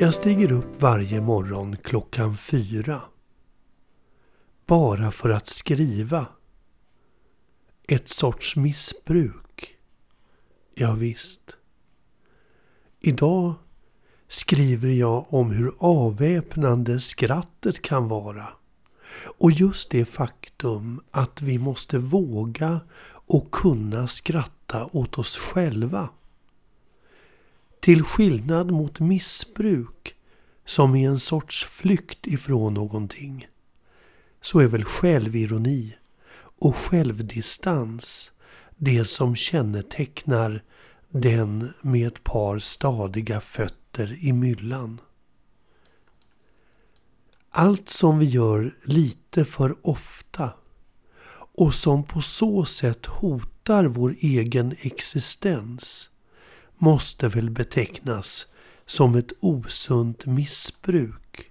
Jag stiger upp varje morgon klockan fyra. Bara för att skriva. Ett sorts missbruk. Ja, visst. Idag skriver jag om hur avväpnande skrattet kan vara. Och just det faktum att vi måste våga och kunna skratta åt oss själva. Till skillnad mot missbruk som är en sorts flykt ifrån någonting så är väl självironi och självdistans det som kännetecknar den med ett par stadiga fötter i myllan. Allt som vi gör lite för ofta och som på så sätt hotar vår egen existens måste väl betecknas som ett osunt missbruk.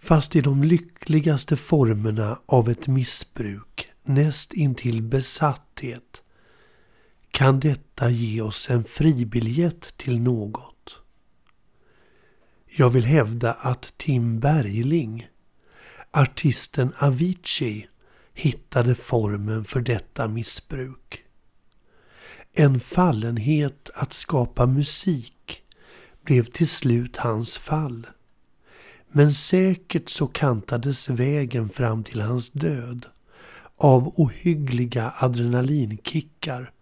Fast i de lyckligaste formerna av ett missbruk, näst intill besatthet, kan detta ge oss en fribiljett till något. Jag vill hävda att Tim Bergling, artisten Avicii, hittade formen för detta missbruk. En fallenhet att skapa musik blev till slut hans fall. Men säkert så kantades vägen fram till hans död av ohyggliga adrenalinkickar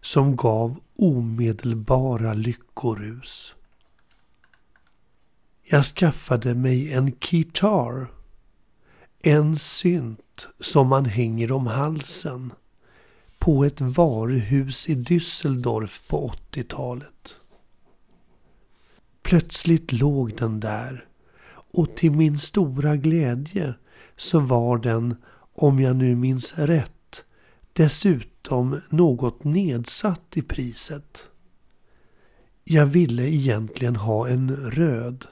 som gav omedelbara lyckorus. Jag skaffade mig en kitar, en synt som man hänger om halsen på ett varuhus i Düsseldorf på 80-talet. Plötsligt låg den där och till min stora glädje så var den, om jag nu minns rätt, dessutom något nedsatt i priset. Jag ville egentligen ha en röd,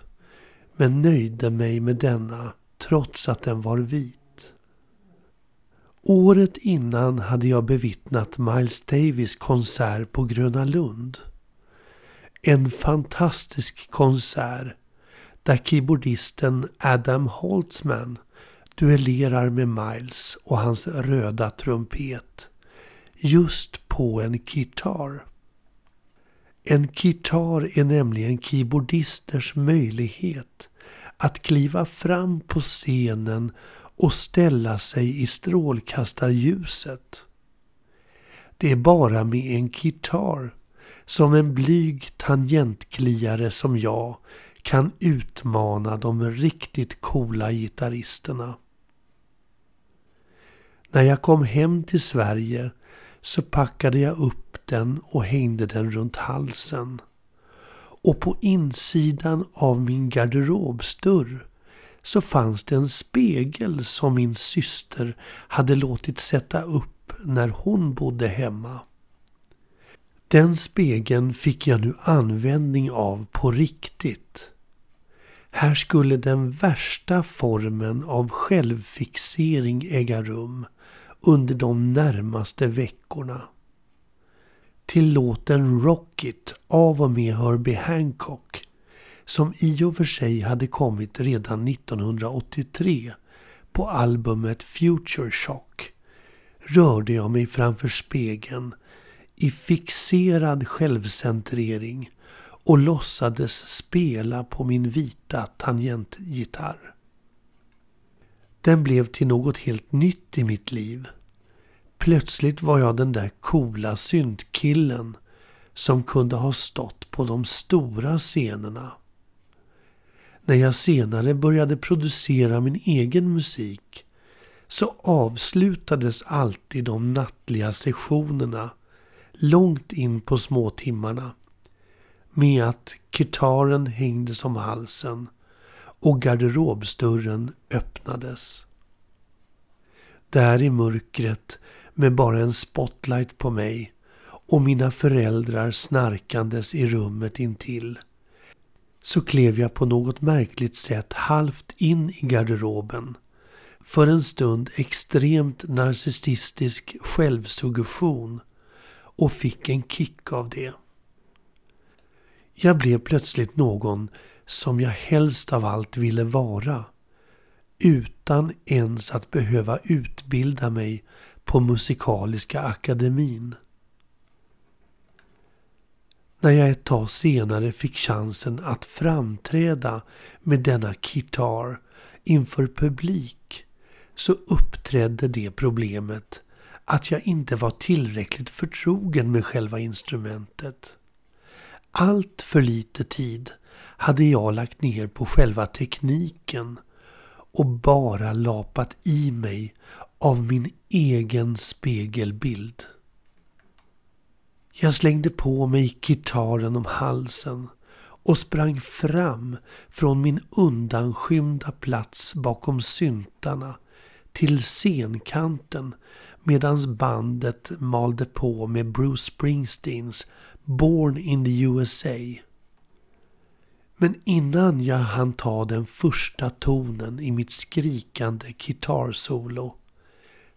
men nöjde mig med denna trots att den var vit. Året innan hade jag bevittnat Miles Davis konsert på Gröna Lund. En fantastisk konsert där keyboardisten Adam Holtzman duellerar med Miles och hans röda trumpet just på en kitar. En kitar är nämligen keyboardisters möjlighet att kliva fram på scenen och ställa sig i strålkastarljuset. Det är bara med en gitarr som en blyg tangentkliare som jag kan utmana de riktigt coola gitarristerna. När jag kom hem till Sverige så packade jag upp den och hängde den runt halsen. Och på insidan av min garderobsdörr så fanns det en spegel som min syster hade låtit sätta upp när hon bodde hemma. Den spegeln fick jag nu användning av på riktigt. Här skulle den värsta formen av självfixering äga rum under de närmaste veckorna. Till låten Rocket av och med Herbie Hancock som i och för sig hade kommit redan 1983 på albumet Future Shock rörde jag mig framför spegeln i fixerad självcentrering och låtsades spela på min vita tangentgitarr. Den blev till något helt nytt i mitt liv. Plötsligt var jag den där coola syntkillen som kunde ha stått på de stora scenerna. När jag senare började producera min egen musik så avslutades alltid de nattliga sessionerna långt in på småtimmarna med att kitaren hängdes om halsen och garderobsdörren öppnades. Där i mörkret med bara en spotlight på mig och mina föräldrar snarkandes i rummet intill så klev jag på något märkligt sätt halvt in i garderoben. För en stund extremt narcissistisk självsuggestion och fick en kick av det. Jag blev plötsligt någon som jag helst av allt ville vara utan ens att behöva utbilda mig på Musikaliska akademin. När jag ett tag senare fick chansen att framträda med denna kitar inför publik så uppträdde det problemet att jag inte var tillräckligt förtrogen med själva instrumentet. Allt för lite tid hade jag lagt ner på själva tekniken och bara lapat i mig av min egen spegelbild. Jag slängde på mig gitarren om halsen och sprang fram från min undanskymda plats bakom syntarna till scenkanten medan bandet malde på med Bruce Springsteens Born in the USA. Men innan jag hann ta den första tonen i mitt skrikande gitarrsolo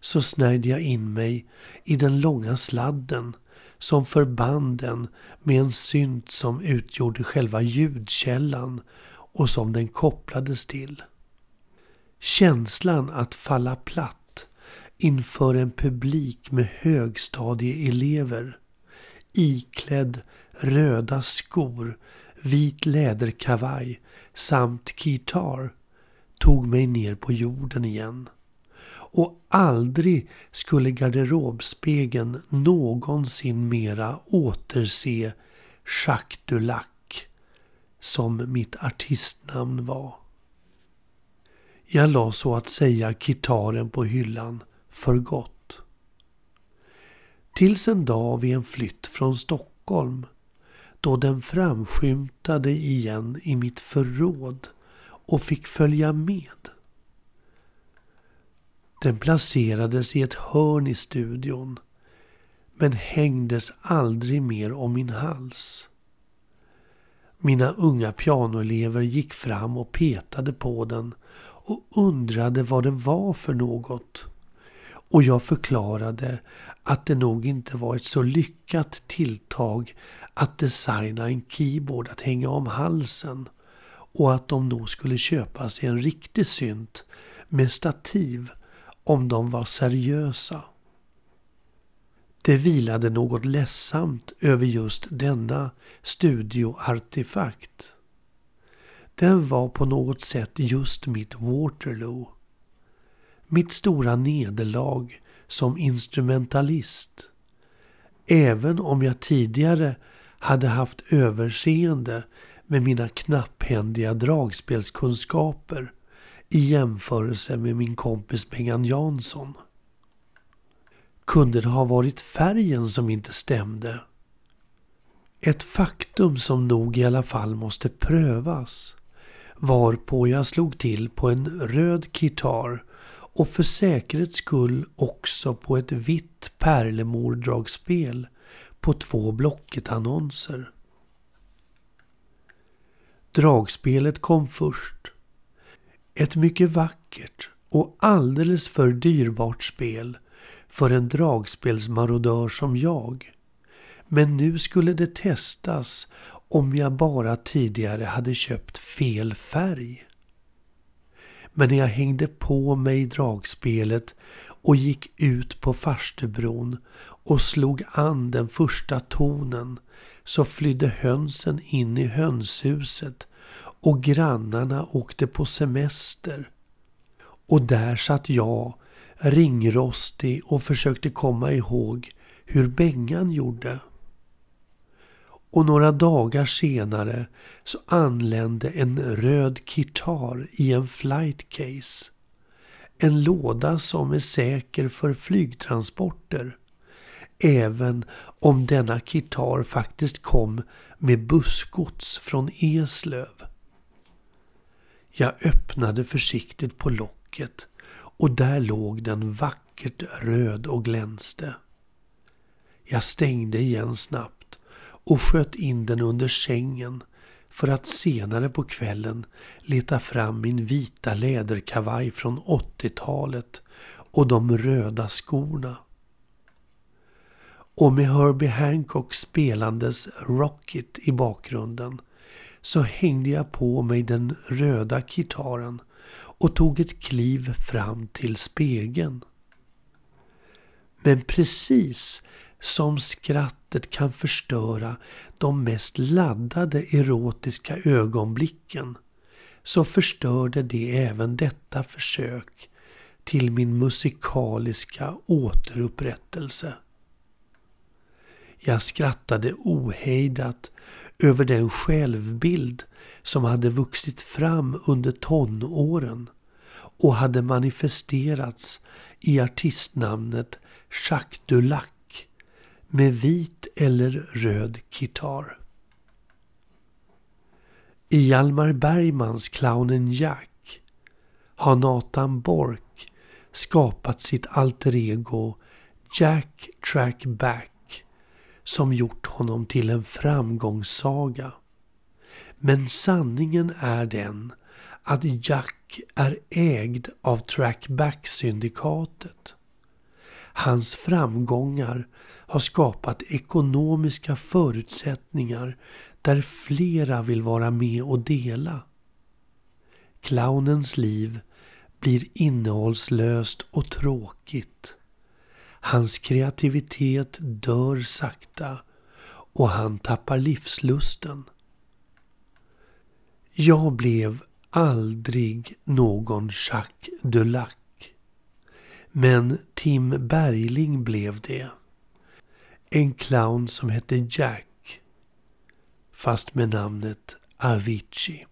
så snärjde jag in mig i den långa sladden som förband den med en synt som utgjorde själva ljudkällan och som den kopplades till. Känslan att falla platt inför en publik med högstadieelever iklädd röda skor, vit läderkavaj samt gitarr tog mig ner på jorden igen. Och aldrig skulle garderobspegeln någonsin mera återse Jacques Dulac som mitt artistnamn var. Jag la så att säga gitarren på hyllan för gott. Tills en dag vid en flytt från Stockholm då den framskymtade igen i mitt förråd och fick följa med. Den placerades i ett hörn i studion men hängdes aldrig mer om min hals. Mina unga pianoelever gick fram och petade på den och undrade vad det var för något. Och jag förklarade att det nog inte var ett så lyckat tilltag att designa en keyboard att hänga om halsen och att de nog skulle köpa sig en riktig synt med stativ om de var seriösa. Det vilade något ledsamt över just denna studioartefakt. Den var på något sätt just mitt Waterloo. Mitt stora nederlag som instrumentalist. Även om jag tidigare hade haft överseende med mina knapphändiga dragspelskunskaper i jämförelse med min kompis Bengan Jansson. Kunde det ha varit färgen som inte stämde? Ett faktum som nog i alla fall måste prövas varpå jag slog till på en röd gitarr och för säkerhets skull också på ett vitt pärlemordragspel på två Blocket-annonser. Dragspelet kom först. Ett mycket vackert och alldeles för dyrbart spel för en dragspelsmarodör som jag. Men nu skulle det testas om jag bara tidigare hade köpt fel färg. Men när jag hängde på mig dragspelet och gick ut på farstubron och slog an den första tonen så flydde hönsen in i hönshuset och grannarna åkte på semester. Och där satt jag, ringrostig och försökte komma ihåg hur Bengan gjorde. Och några dagar senare så anlände en röd kitar i en flightcase. En låda som är säker för flygtransporter. Även om denna kitar faktiskt kom med bussgods från Eslöv. Jag öppnade försiktigt på locket och där låg den vackert röd och glänste. Jag stängde igen snabbt och sköt in den under sängen för att senare på kvällen leta fram min vita läderkavaj från 80-talet och de röda skorna. och med Herbie Hancock spelandes Rocket i bakgrunden så hängde jag på mig den röda kitaren och tog ett kliv fram till spegeln. Men precis som skrattet kan förstöra de mest laddade erotiska ögonblicken så förstörde det även detta försök till min musikaliska återupprättelse. Jag skrattade ohejdat över den självbild som hade vuxit fram under tonåren och hade manifesterats i artistnamnet Jacques Dulac med vit eller röd kitar. I Hjalmar Bergmans Clownen Jack har Nathan Bork skapat sitt alter ego Jack Track Back som gjort honom till en framgångssaga. Men sanningen är den att Jack är ägd av Trackback-syndikatet. Hans framgångar har skapat ekonomiska förutsättningar där flera vill vara med och dela. Clownens liv blir innehållslöst och tråkigt. Hans kreativitet dör sakta och han tappar livslusten. Jag blev aldrig någon Jacques Delac, Men Tim Bergling blev det. En clown som hette Jack. Fast med namnet Avicii.